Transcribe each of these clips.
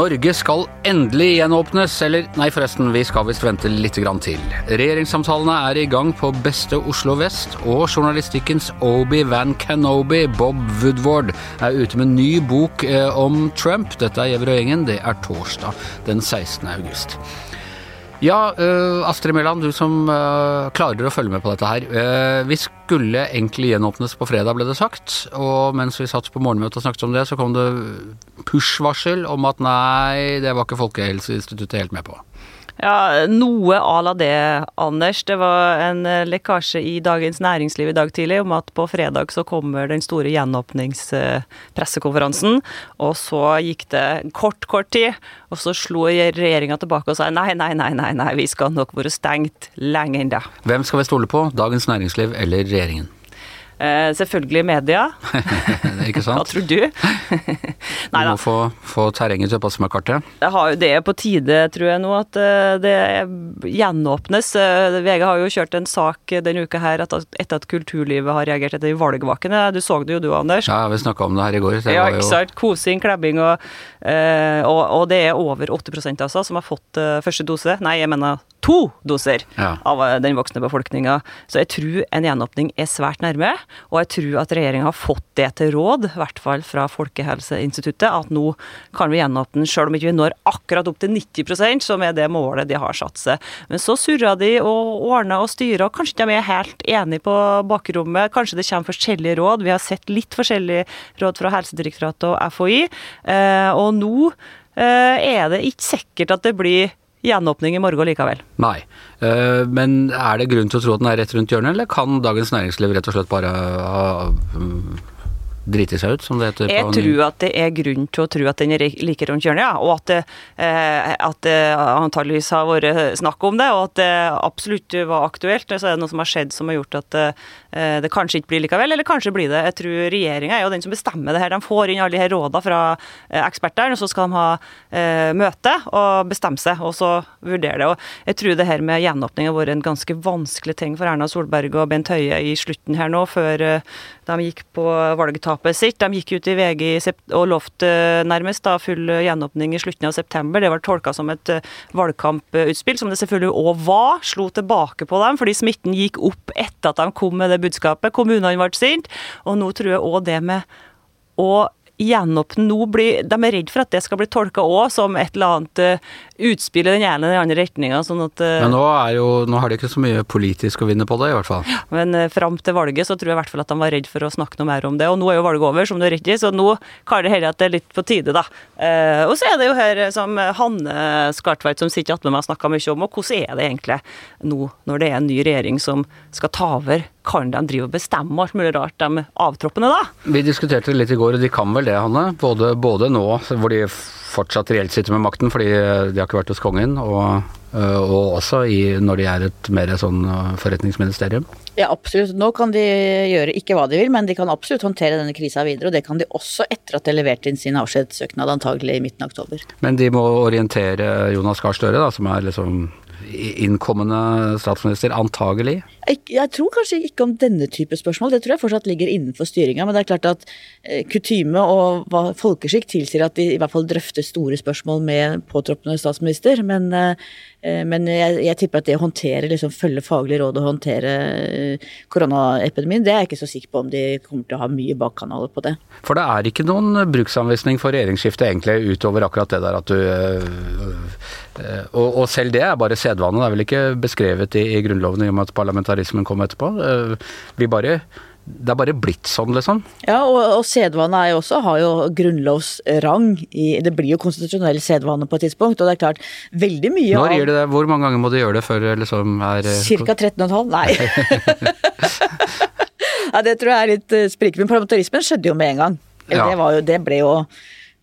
Norge skal endelig gjenåpnes, eller nei forresten, vi skal visst vente litt grann til. Regjeringssamtalene er i gang på beste Oslo vest, og journalistikkens Obi Van Kenobi, Bob Woodward, er ute med ny bok eh, om Trump. Dette er Gjever og gjengen, det er torsdag den 16. august. Ja, uh, Astrid Mæland, du som uh, klarer å følge med på dette her. Uh, vi skulle egentlig gjenåpnes på fredag, ble det sagt. Og mens vi satt på morgenmøtet og snakket om det, så kom det push-varsel om at nei, det var ikke Folkehelseinstituttet helt med på. Ja, noe à la det, Anders. Det var en eh, lekkasje i Dagens Næringsliv i dag tidlig om at på fredag så kommer den store gjenåpningspressekonferansen. Og så gikk det kort, kort tid, og så slo regjeringa tilbake og sa nei, nei, nei, nei, nei, vi skal nok være stengt lenge ennå. Hvem skal vi stole på? Dagens Næringsliv eller regjeringen? Eh, selvfølgelig media. ikke sant? Hva tror du? Nei. Du må få, få terrenget til å passe med kartet. Det, har, det er på tide, tror jeg nå, at eh, det gjenåpnes. Eh, VG har jo kjørt en sak denne uka her etter at kulturlivet har reagert etter valgvakene. Du så det jo du, Anders. Ja, vi snakka om det her i går. ja, ikke sant. Kosing, klebbing og, eh, og, og, det er over 80% altså som har fått første dose. Nei, jeg mener to doser ja. av den voksne befolkninga. Så jeg tror en gjenåpning er svært nærme. Og jeg tror at regjeringa har fått det til råd, i hvert fall fra Folkehelseinstituttet, at nå kan vi gjenåpne selv om ikke vi når akkurat opp til 90% som er det målet de har satt seg. Men så surrer de og ordner og styrer, og kanskje de er helt enige på bakrommet. Kanskje det kommer forskjellige råd. Vi har sett litt forskjellige råd fra Helsedirektoratet og FHI. Eh, og nå eh, er det ikke sikkert at det blir gjenåpning i morgen likevel. Nei, eh, men er det grunn til å tro at den er rett rundt hjørnet, eller kan Dagens Næringsliv rett og slett bare ha driti seg ut, som det heter? Jeg tror at det er grunn til å tro at den er like rundt hjørnet, ja. Og at eh, at det antageligvis har vært snakk om det, og at det absolutt var aktuelt. Så er det noe som har skjedd som har gjort at eh, det kanskje ikke blir likevel, eller kanskje blir det. Jeg tror regjeringa er jo den som bestemmer det her. De får inn alle de her rådene fra eh, ekspertene, og så skal de ha møte og bestemme seg, og så vurdere det. Og jeg tror det her med gjenåpning har vært en ganske vanskelig ting for Erna Solberg og Bent Høie i slutten her nå, før de gikk på valgtapet sitt. De gikk ut i VG og lovte nærmest da full gjenåpning i slutten av september. Det var tolka som et eh, valgkamputspill, som det selvfølgelig òg var. Slo tilbake på dem, fordi smitten gikk opp etter at de kom med det budskapet. Kommunene ble sinte. Og nå tror jeg òg det med å gjenåpne nå blir, De er redd for at det skal bli tolka òg som et eller annet uh, utspill i den ene eller den andre retninga. Sånn at, men nå, er jo, nå, har de ikke så mye politisk å vinne på det, i hvert fall. Men uh, fram til valget så tror jeg i hvert fall at de var redd for å snakke noe mer om det. Og nå er jo valget over, som du er rett i, så nå kan det hende at det er litt på tide, da. Og så er det jo her som Hanne Skartveit som sitter attmed meg og snakker mye om, og hvordan er det egentlig nå når det er en ny regjering som skal ta over? Kan de drive og bestemme alt mulig rart, de avtroppene, da? Vi diskuterte det litt i går, og de kan vel det, Hanne. Både, både nå, hvor de fortsatt reelt sitter med makten fordi de har ikke vært hos kongen, og, øh, og også i, når de er et mer sånn øh, forretningsministerium? Ja, absolutt. Nå kan de gjøre ikke hva de vil, men de kan absolutt håndtere denne krisa videre. Og det kan de også etter at de leverte inn sin avskjedssøknad antagelig i midten av oktober. Men de må orientere Jonas Gahr Støre, da, som er liksom innkommende statsminister, antagelig? Jeg, jeg, tror kanskje ikke om denne type spørsmål, det tror jeg fortsatt ligger innenfor styringa. Men det er klart at eh, kutyme og folkeskikk tilsier at de i hvert fall drøfter store spørsmål med påtroppende statsminister. Men, eh, men jeg, jeg, tipper at det å håndtere, liksom følge faglige råd og håndtere eh, koronaepidemien, det er jeg ikke så sikker på om de kommer til å ha mye bakkanaler på det. For det er ikke noen bruksanvisning for regjeringsskifte egentlig, utover akkurat det der at du Eh, og, og, selv det er bare sedvane. Det er vel ikke beskrevet i, i Grunnloven i og med at parlamentarismen kom etterpå. Eh, vi bare det er bare blitt sånn, liksom. Ja, og, og sedvane er jo også, har jo grunnlovsrang. I, det blir jo konstitusjonell sedvane på et tidspunkt, og det er klart veldig mye Når av gjør de det? Hvor mange ganger må de gjøre det før det liksom er eh, Cirka 13,5? Nei. ja, det tror jeg er litt sprikende. Men parlamentarismen skjedde jo med en gang. Ja. Det, jo, det ble jo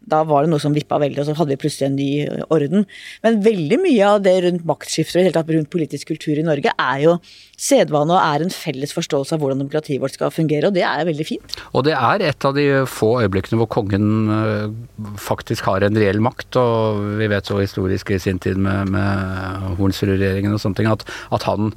da var det noe som vippa veldig, og så hadde vi plutselig en ny eh, orden. Men veldig mye av det rundt maktskifter og i hele tatt rundt politisk kultur i Norge er jo sedvane og er en felles forståelse av hvordan demokratiet vårt skal fungere, og det er veldig fint. Og det er et av de få øyeblikkene hvor kongen eh, faktisk har en reell makt, og vi vet så historisk i sin tid med, med Hornsrud-regjeringen og sånne ting, at, at han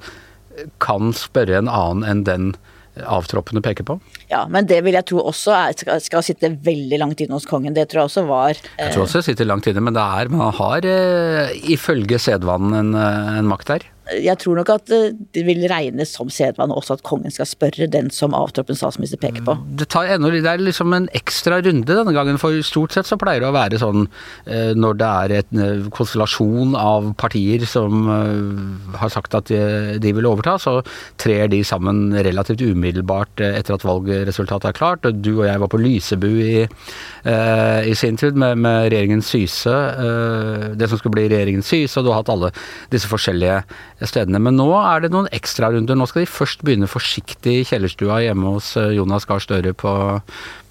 kan spørre en annen enn den avtroppende peker på? Ja, men det vil jeg tro også er, skal, skal, sitte veldig langt inne hos kongen. Det tror jeg også var eh... Jeg tror også det sitter langt inne, men det er, man har eh, ifølge sedvanen en, en makt der jeg tror nok at eh, det vil regnes som sedvane også at kongen skal spørre den som avtroppen statsminister peker på. Det, tar ennå, det er liksom en ekstra runde denne gangen, for stort sett så pleier det å være sånn eh, når det er en eh, konstellasjon av partier som har sagt at de vil overta, så trer de sammen relativt umiddelbart etter at valgresultatet er klart. Du og jeg var på Lysebu i, i sin tid med, med regjeringen Syse, det som skulle bli regjeringen Syse, og du har hatt alle disse forskjellige stedene. Men nå er det noen ekstrarunder. Nå skal de først begynne forsiktig i kjellerstua hjemme hos eh, Jonas Gahr Støre på,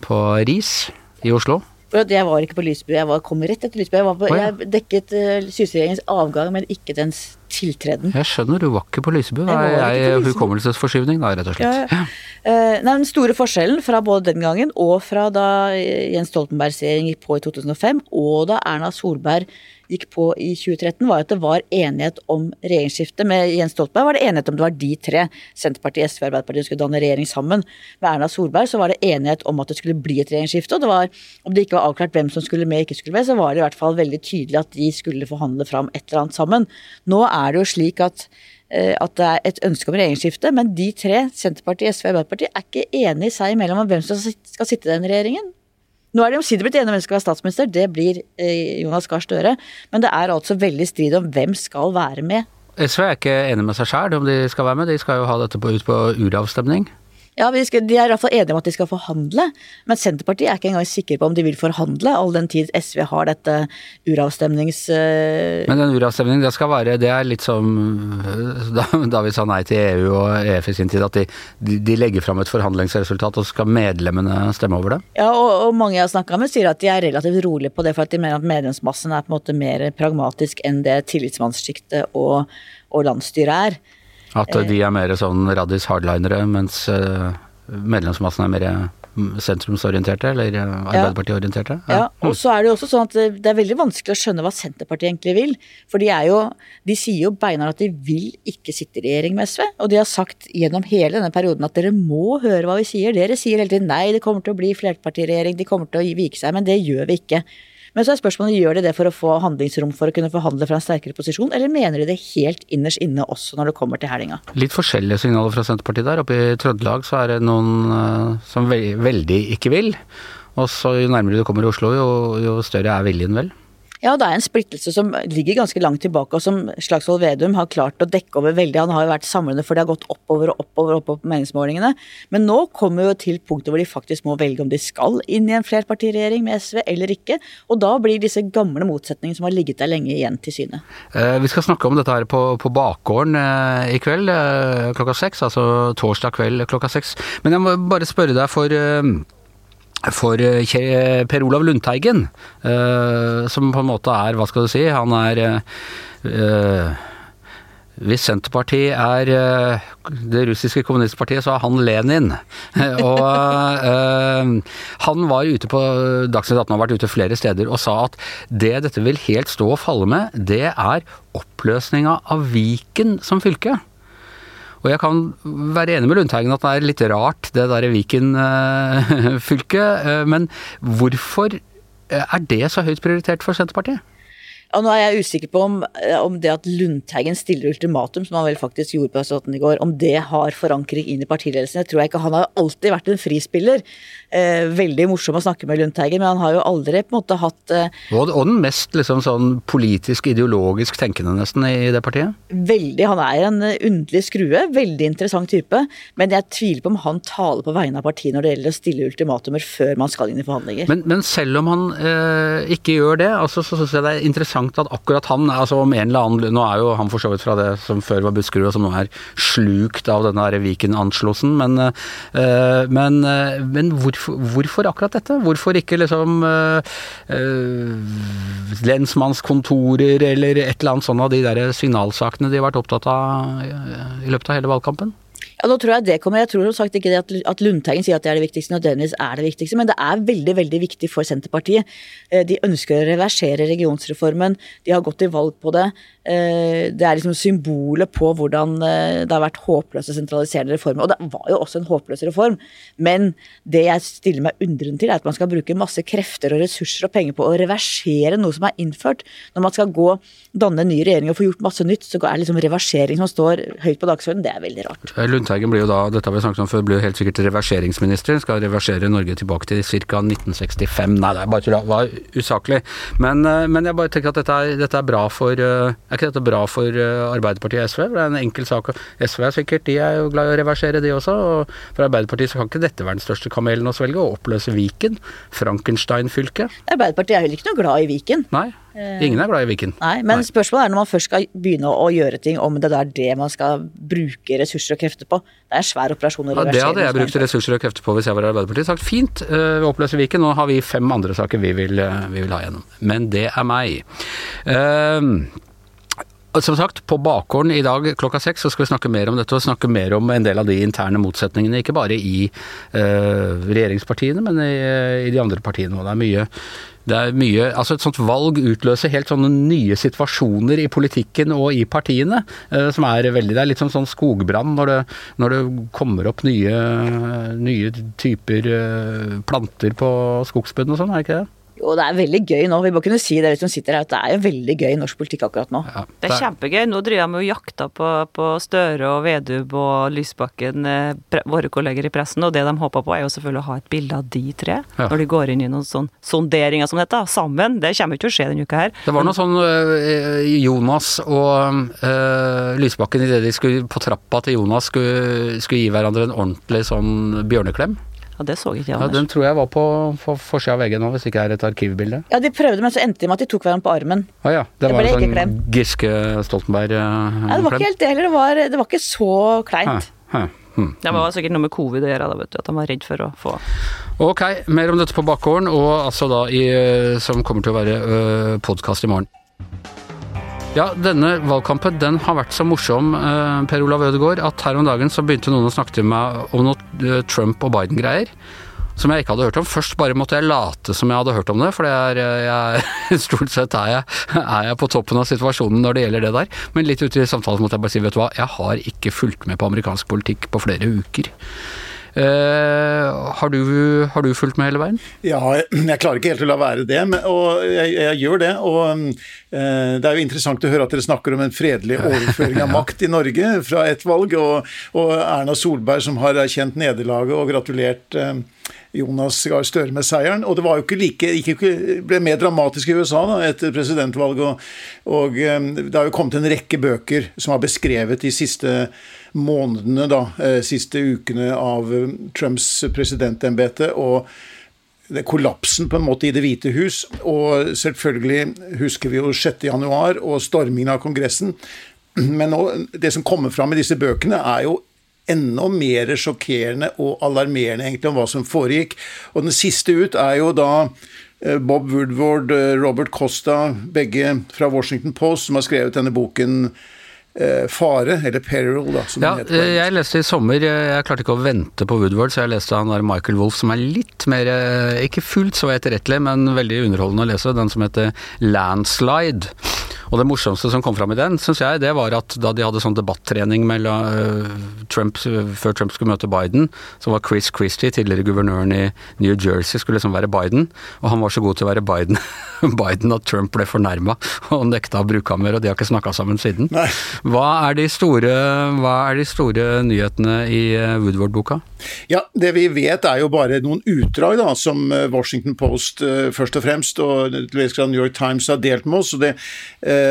på Ris i Oslo. Jeg var ikke på Lysbu, jeg var, kom rett etter Lysbu. Jeg, på, oh, ja. jeg dekket uh, Syse-regjeringens avgang, men ikke dens tiltreden. Jeg skjønner, du var ikke på Lysbu. Da er jeg hukommelsesforskyvning, da, rett og slett. Ja, ja. Uh, den store forskjellen fra både den gangen og fra da Jens Stoltenbergs regjering gikk på i 2005, og da Erna Solberg gikk på i 2013, var at det var enighet om regjeringsskifte. Med Jens Stoltenberg var det enighet om det var de tre, Senterpartiet, SV og Arbeiderpartiet, skulle danne regjering sammen. Med Erna Solberg så var det enighet om at det skulle bli et regjeringsskifte. og det var, Om det ikke var avklart hvem som skulle med ikke skulle med, så var det i hvert fall veldig tydelig at de skulle forhandle fram et eller annet sammen. Nå er det jo slik at eh, at det er et ønske om regjeringsskifte, men de tre, Senterpartiet, SV og Arbeiderpartiet, er ikke enige seg imellom om hvem som skal sitte i den regjeringen. Nå er de omsider blitt enige om hvem som skal være statsminister, det blir eh, Jonas Gahr Støre. Men det er altså veldig strid om hvem skal være med. SV er ikke enig med seg sjøl om de skal være med, de skal jo ha dette på, ut på uravstemning. Ja, skal, De er i hvert fall enige om at de skal forhandle, men Senterpartiet er ikke engang sikre på om de vil forhandle, all den tid SV har dette uravstemnings... Uh... Men den uravstemningen, det skal være Det er litt som eh, da, da vi sa nei til EU og EF i sin tid, at de, de, de legger fram et forhandlingsresultat, og så skal medlemmene stemme over det? Ja, og, og mange jeg har snakka med sier at de er relativt rolige på det, for at de mener at medlemsmassen er på en måte mer pragmatisk enn det tillitsmannssjiktet og, og landsstyret er. At de er mer sånn radis hardlinere, mens eh, medlemsmassen er mer mm, sentrumsorienterte, eller eh, Arbeiderpartiorienterte? Ja. ja, og så er det jo også sånn at det er veldig vanskelig å skjønne hva Senterpartiet egentlig vil. For de er jo De sier jo beinhardt at de vil ikke sitte i regjering med SV. Og de har sagt gjennom hele denne perioden at dere må høre hva vi sier. Dere sier hele tiden nei, det kommer til å bli flerpartiregjering, de kommer til å vike seg. Men det gjør vi ikke. Men så er spørsmålet gjør de det for å få handlingsrom for å kunne forhandle fra en sterkere posisjon, eller mener de det helt innerst inne også når det kommer til helga? Litt forskjellige signaler fra Senterpartiet der. Oppe i Trøndelag så er det noen uh, som veldig ikke vil. Og så jo nærmere du kommer i Oslo, jo, jo større er viljen vel? Ja, det er en splittelse som ligger ganske langt tilbake, og som Slagsvold Vedum har klart å dekke over veldig. Han har jo vært samlende, for det har gått oppover og oppover og oppover på meningsmålingene. Men nå kommer jo til punktet hvor de faktisk må velge om de skal inn i en flerpartiregjering med SV eller ikke. Og da blir disse gamle motsetningene som har ligget der lenge, igjen til syne. Eh, vi skal snakke om dette her på, på bakgården eh, i kveld eh, klokka seks, altså torsdag kveld klokka seks. Men jeg må bare spørre deg for for eh, Per Olav Lundteigen, eh, som på en måte er, hva skal du si, han er eh, hvis Senterpartiet er det russiske kommunistpartiet, så er han Lenin. Og øh, han var ute på Dagsnytt 18 har vært ute flere steder og sa at det dette vil helt stå og falle med, det er oppløsninga av Viken som fylke. Og jeg kan være enig med Lundteigen at det er litt rart, det derre Viken-fylket. Eh, men hvorfor er det så høyt prioritert for Senterpartiet? Og nå er jeg usikker på om, eh, om, det at Lundteigen stiller ultimatum, som han vel faktisk gjorde på Østfold i går, om det har forankring inn i partiledelsen. Jeg tror jeg ikke, Han har alltid vært en frispiller. Eh, veldig morsom å snakke med Lundteigen, men han har jo aldri på en måte hatt eh, og, og, den mest liksom sånn politisk, ideologisk tenkende nesten i det partiet? Veldig. Han er en eh, underlig skrue. Veldig interessant type. Men jeg tviler på om han taler på vegne av partiet når det gjelder å stille ultimatumer før man skal inn i forhandlinger. Men, men selv om han eh, ikke gjør det, altså, så syns jeg det er interessant interessant at akkurat han, altså om en eller annen Nå er jo han for så vidt fra det som før var Buskerud, og som nå er slukt av denne Viken-anslosen, men, uh, men, uh, men hvorfor, hvorfor, akkurat dette? Hvorfor ikke liksom uh, lensmannskontorer eller et eller annet sånt av de der signalsakene de har vært opptatt av i løpet av hele valgkampen? Ja, nå tror Jeg det kommer. Jeg tror som sagt ikke det at Lundteigen sier at det er det viktigste, nødvendigvis er det viktigste, men det er veldig veldig viktig for Senterpartiet. Eh, de ønsker å reversere regionsreformen, de har gått til valg på det. Eh, det er liksom symbolet på hvordan eh, det har vært håpløse sentraliserende reformer. Og det var jo også en håpløs reform, men det jeg stiller meg undrende til, er at man skal bruke masse krefter og ressurser og penger på å reversere noe som er innført. Når man skal gå, danne en ny regjering og få gjort masse nytt, så er liksom reversering som står høyt på dagsordenen, det er veldig rart. Lundteigen blir jo da, dette har vi snakket om før, blir jo helt sikkert reverseringsminister. Skal reversere Norge tilbake til ca. 1965. Nei, det er bare tull, det var usaklig. Men, men, jeg bare tenker at dette er, dette er bra for Er ikke dette bra for Arbeiderpartiet og SV? For det er en enkel sak. SV er sikkert, de er jo glad i å reversere, de også. Og for Arbeiderpartiet så kan ikke dette være den største kamelen å svelge, å oppløse Viken. Frankenstein-fylket. Arbeiderpartiet er heller ikke noe glad i Viken. Nei. Ingen er glad i Viken. Nei, Men Nei. spørsmålet er når man først skal begynne å gjøre ting, om det er det man skal bruke ressurser og krefter på. Det er en svær operasjon å reversere. Ja, det hadde jeg brukt ressurser og krefter på hvis jeg var i Arbeiderpartiet. Sagt fint, vi oppløser Viken. Nå har vi fem andre saker vi vil, vi vil ha gjennom. Men det er meg. Uh, som sagt, på bakgården i dag klokka seks så skal vi snakke mer om dette og snakke mer om en del av de interne motsetningene. Ikke bare i uh, regjeringspartiene, men i, i, de andre partiene. Og det er mye det er mye, altså Et sånt valg utløser helt sånne nye situasjoner i politikken og i partiene. Uh, som er veldig, Det er litt som sånn skogbrann når det, når det kommer opp nye, nye typer planter på skogsbunnen og sånn, er det ikke det? Jo, det er veldig gøy nå. Vi må kunne si det som sitter her, at det er jo veldig gøy norsk politikk akkurat nå. Ja, det, er kjempegøy. Nå driver jeg med å jakta på, på, Støre og Vedum og Lysbakken, eh, pre, våre kolleger i pressen, og det de håper på er jo selvfølgelig å ha et bilde av de tre ja. når de går inn i noen sånn sonderinger som dette, sammen. Det kommer ikke til å skje denne uka her. Det var noe sånn øh, Jonas og øh, Lysbakken idet de skulle på trappa til Jonas skulle, skulle gi hverandre en ordentlig sånn bjørneklem. Ja, Det så ikke jeg, Anders. Ja, den tror jeg var på for forsida av veggen nå, hvis ikke er et arkivbilde. Ja, de prøvde, men så endte de med at de tok hverandre på armen. Ah, ja. Det, det var en sånn Giske-Stoltenberg-klem? Ja, det var ikke helt det heller. Det var, det var ikke så kleint. Hæ. Hmm. Det var sikkert noe med covid å gjøre, da, vet du, at han var redd for å få Ok, mer om dette på bakgården, og altså da i, som kommer til å være uh, podkast i morgen. Ja, denne valgkampen den har vært så morsom, eh, Per Olav Ødegaard, at her om dagen så begynte noen å snakke til meg om noe eh, Trump og Biden-greier. Som jeg ikke hadde hørt om. Først bare måtte jeg late som jeg hadde hørt om det, for det eh, jeg, stort sett er jeg, er jeg, på toppen av situasjonen når det gjelder det der. Men litt ute i samtalen måtte jeg bare si, vet du hva, jeg har ikke fulgt med på amerikansk politikk på flere uker. Uh, har, du, har, du, fulgt med hele veien? Ja, jeg klarer ikke helt å la være det, men, og jeg, jeg, gjør det. Og uh, det er jo interessant å høre at dere snakker om en fredelig overføring av makt i Norge fra ett valg, og, og, Erna Solberg som har erkjent nederlaget og gratulert uh, Jonas Gahr Støre med seieren. Og det var jo ikke like, ikke, ble mer dramatisk i USA da, etter presidentvalget. Og, og det har jo kommet en rekke bøker som har beskrevet de siste månedene, da, eh, siste ukene av eh, Trumps presidentembete. og kollapsen på en måte i Det hvite hus. Og selvfølgelig husker vi jo 6.1 og stormingen av Kongressen. Men nå, det som kommer fram i disse bøkene, er jo enda mer sjokkerende og alarmerende egentlig om hva som foregikk. Og den siste ut er jo da eh, Bob Woodward, Robert Costa, begge fra Washington Post, som har skrevet denne boken Eh, fare, eller peril, da, som ja, det heter. Eh, jeg leste i sommer, jeg klarte ikke å vente på Woodward, så jeg leste han der Michael Wolff, som er litt mer eh, Ikke fullt så etterrettelig, men veldig underholdende å lese. Den som heter Landslide. Og det morsomste som kom fram i den, syns jeg, det var at da de hadde sånn debattrening mellom uh, Trump, før Trump skulle møte Biden, så var Chris Christie, tidligere guvernøren i New Jersey, skulle liksom være Biden. Og han var så god til å være Biden, Biden at Trump ble fornærma og nekta å bruke ham mer, og de har ikke snakka sammen siden. Hva er, de store, hva er de store nyhetene i eh, Woodward-boka? Ja, Det vi vet er jo bare noen utdrag da, som eh, Washington Post først og fremst og New York Times har delt med oss. og det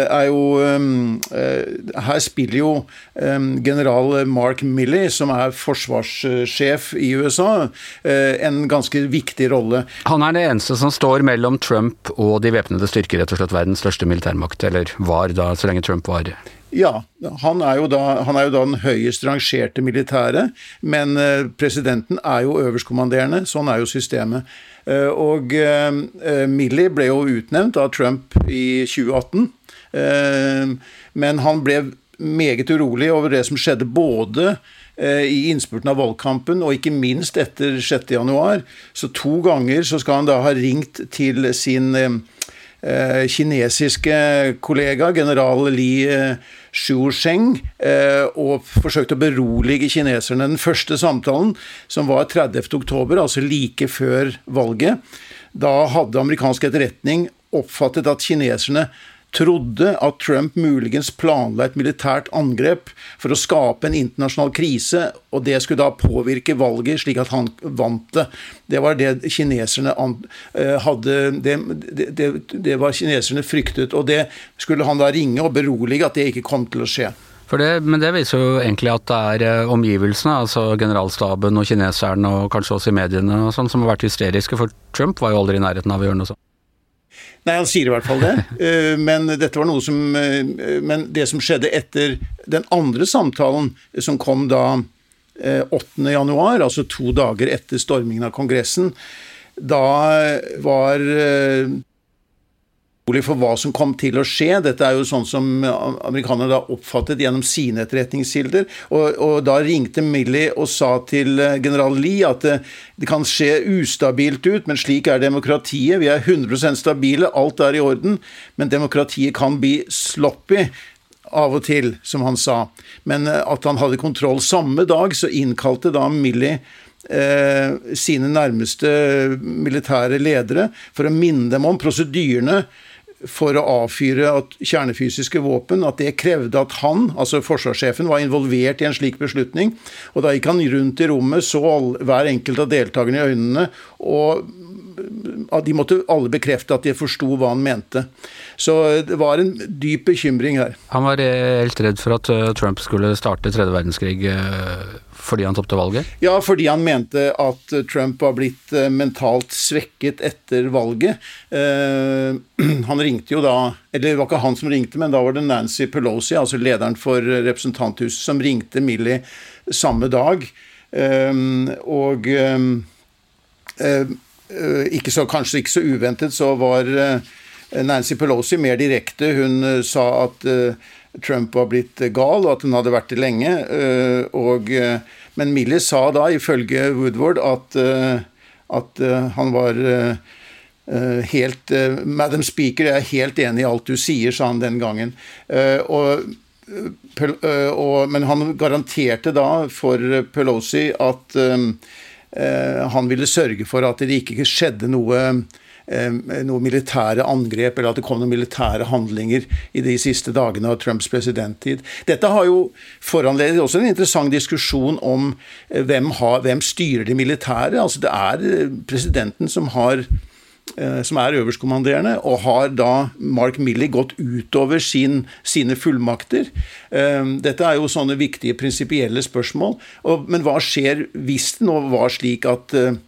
er jo um, uh, Her spiller jo um, general Mark Milley, som er forsvarssjef i USA, en ganske viktig rolle. Han er det eneste som står mellom Trump og de væpnede styrker, rett og slett verdens største militærmakt, eller var da, så lenge Trump var ja, han er, da, han er, jo da, den høyest rangerte militære, men eh, presidenten er jo øverstkommanderende. Sånn er jo systemet. Eh, og eh, Milley ble jo utnevnt av Trump i 2018, men han ble meget urolig over det som skjedde både i innspurten av valgkampen, og ikke minst etter 6.1. Så to ganger så skal han da ha ringt til sin eh, kinesiske kollega, general Li Shusheng, og forsøkte å berolige kineserne. Den første samtalen, som var 30. oktober, altså like før valget, da hadde amerikansk etterretning oppfattet at kineserne trodde at Trump muligens planla et militært angrep for å skape en internasjonal krise, og det skulle da påvirke valget slik at han vant det. Det var det kineserne eh, hadde det, det, det var kineserne fryktet, og det skulle han da ringe og berolige at det ikke kom til å skje. Det, men det viser jo egentlig at det er eh, omgivelsene, altså generalstaben og kineserne og kanskje også i mediene og sånn, som har vært hysteriske, for Trump var jo aldri i nærheten av å gjøre noe sånt. Nei, han sier i hvert fall det. Eh, men dette var noe som eh, Men det som skjedde etter den andre samtalen, som kom da 8. Eh, januar, altså to dager etter stormingen av Kongressen, da var for hva som kom til å skje. Dette er jo sånn som amerikanerne da oppfattet gjennom sine etterretningskilder. Og, og, da ringte Milley og sa til eh, general Lee at det, det, kan se ustabilt ut, men slik er demokratiet. Vi er 100% stabile, alt er i orden. Men demokratiet kan bli sloppy av og til, som han sa. Men eh, at han hadde kontroll samme dag, så innkalte da Milley eh, sine nærmeste militære ledere for å minne dem om prosedyrene for å avfyre kjernefysiske våpen, at det krevde at han, altså forsvarssjefen, var involvert i en slik beslutning. Og da gikk han rundt i rommet, så hver enkelt av deltakerne i øynene, og de måtte alle bekrefte at de forsto hva han mente. Så det var en dyp bekymring her. Han var helt redd for at eh, Trump skulle starte tredje verdenskrig eh, fordi han tapte valget? Ja, fordi han mente at Trump var blitt eh, mentalt svekket etter valget. Han ringte jo da Eller det var ikke han som ringte, men da var det Nancy Pelosi, altså lederen for representanthuset, som ringte Millie samme dag. Og ikke så, kanskje ikke så uventet, så var eh, Nancy Pelosi mer direkte. Hun eh, sa at Trump var blitt gal, og at hun hadde vært det lenge. Og, men Millie sa da, ifølge Woodward, at, at han var helt Madam Speaker, jeg er helt enig i alt du sier, sa han den gangen. Og, og, men han garanterte da for Pelosi at Eh, han ville sørge for at det ikke skjedde noe eh, noe militære angrep eller at det kom noen militære handlinger i de siste dagene av Trumps presidenttid. Dette har jo foranledet også en interessant diskusjon om eh, hvem, har, hvem styrer det militære. Altså Det er presidenten som har Eh, som er øverstkommanderende, og har da Mark Milley gått utover sin, sine fullmakter? Eh, dette er jo sånne viktige prinsipielle spørsmål. Men hva skjer hvis det nå var slik at eh,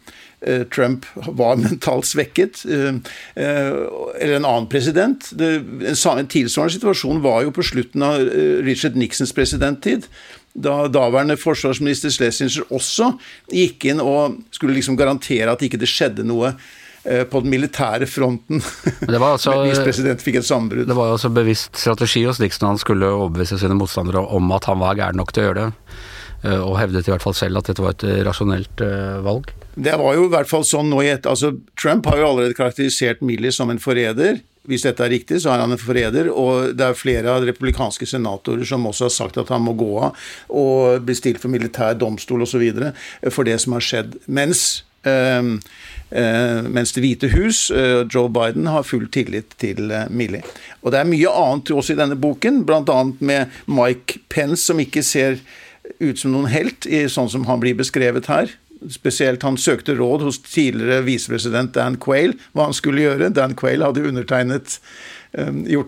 Trump var mentalt svekket, eller en annen president. En tilsvarende situasjon var jo på slutten av Richard Nixons presidenttid da daværende forsvarsminister Schlesinger også gikk inn og skulle liksom garantere at ikke det skjedde noe Eh, på den militære fronten. Altså, hvis president fikk et sammenbrudd. Det var jo også bevisst strategi hos Nixon. Han skulle overbevise sine motstandere om at han var gæren nok til å gjøre det. Eh, og hevdet i hvert fall selv at dette var et eh, rasjonelt valg. Det var jo i hvert fall sånn nå i et, altså Trump har jo allerede karakterisert Milley som en forræder. Hvis dette er riktig, så er han en forræder. Og det er flere av republikanske senatorer som også har sagt at han må gå av og bli stilt for militær domstol osv. for det som har skjedd. Mens øh, Eh, mens Det hvite hus, eh, Joe Biden, har full tillit til eh, Milley. Og det er mye annet også i denne boken, bl.a. med Mike Pence, som ikke ser ut som noen helt, sånn som han blir beskrevet her. Spesielt han søkte råd hos tidligere visepresident Dan Quayle hva han skulle gjøre. Dan Quayle hadde undertegnet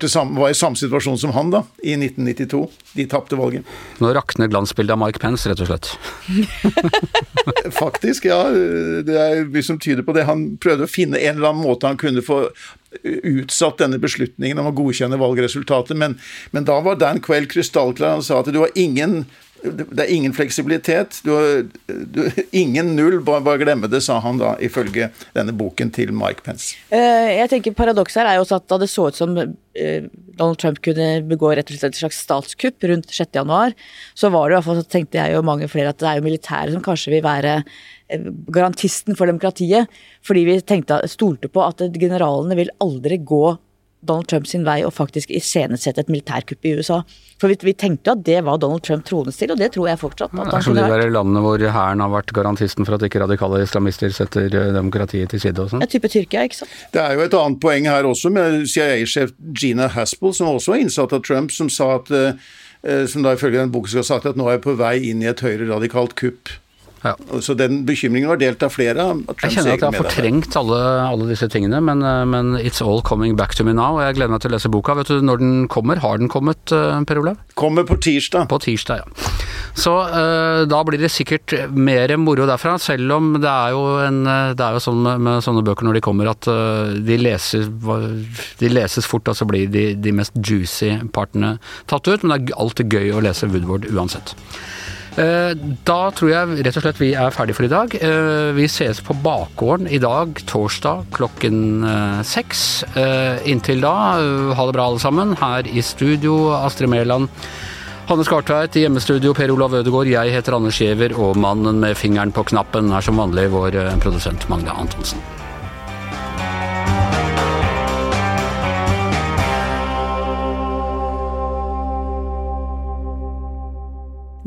samme, var i samme situasjon som han da, i 1992. De tapte valget. Nå rakner glansbildet av Mike Pence, rett og slett. Faktisk, ja. Det er mye som tyder på det. Han prøvde å finne en eller annen måte han kunne få utsatt denne beslutningen om å godkjenne valgresultatet, men, men da var Dan Quayle krystallklar. Han sa at du har ingen det er ingen fleksibilitet. Du du, ingen null, bare, bare glemme det, sa han da, ifølge denne boken til Mike Pence. Eh, jeg tenker Paradokset her er jo også at da det så ut som eh, Donald Trump kunne begå rett og slett et slags statskupp rundt 6.1, så var det i hvert fall, så tenkte jeg og mange flere at det er jo militæret som kanskje vil være eh, garantisten for demokratiet. Fordi vi tenkte, stolte på at generalene vil aldri gå Donald Trump sin vei å faktisk iscenesette et militærkupp i USA. For vi, vi tenkte jo at det var Donald Trump troende til, og det tror jeg fortsatt. Det er som de der landene hvor hæren har vært garantisten for at ikke radikale islamister setter eh, demokratiet til side og sånn. Ja, type Tyrkia, ikke sant. Det er jo et annet poeng her også, med CIA-sjef Gina Haspel, som også var innsatt av Trump, som sa at som da ifølge den boken skal ha sagt at nå er jeg på vei inn i et høyre radikalt kupp. Ja. Så den bekymringen var delt av flere av Trumps Jeg kjenner at jeg har fortrengt alle, alle, disse tingene, men, eh, men, it's all coming back to me now. Og jeg gleder meg til å lese boka. Vet du når den kommer? Har den kommet, eh, Per Olav? Kommer på tirsdag. På tirsdag, ja. Så uh, da blir det sikkert mer moro derfra, selv om det er jo, en, det er jo sånn med, med, sånne bøker når de kommer at uh, de, leses, de, leses fort, og så blir de, de mest juicy partene tatt ut. Men det er alltid gøy å lese Woodward uansett. Eh, da tror jeg rett og slett vi er ferdig for i dag. Eh, vi ses på bakgården i dag, torsdag klokken eh, seks. Inntil da, ha det bra alle sammen. Her i studio, Astrid Mæland. Hanne Skartveit i hjemmestudio, Per Olav Ødegaard. Jeg heter Anders Giæver, og mannen med fingeren på knappen er som vanlig vår produsent Magne Antonsen.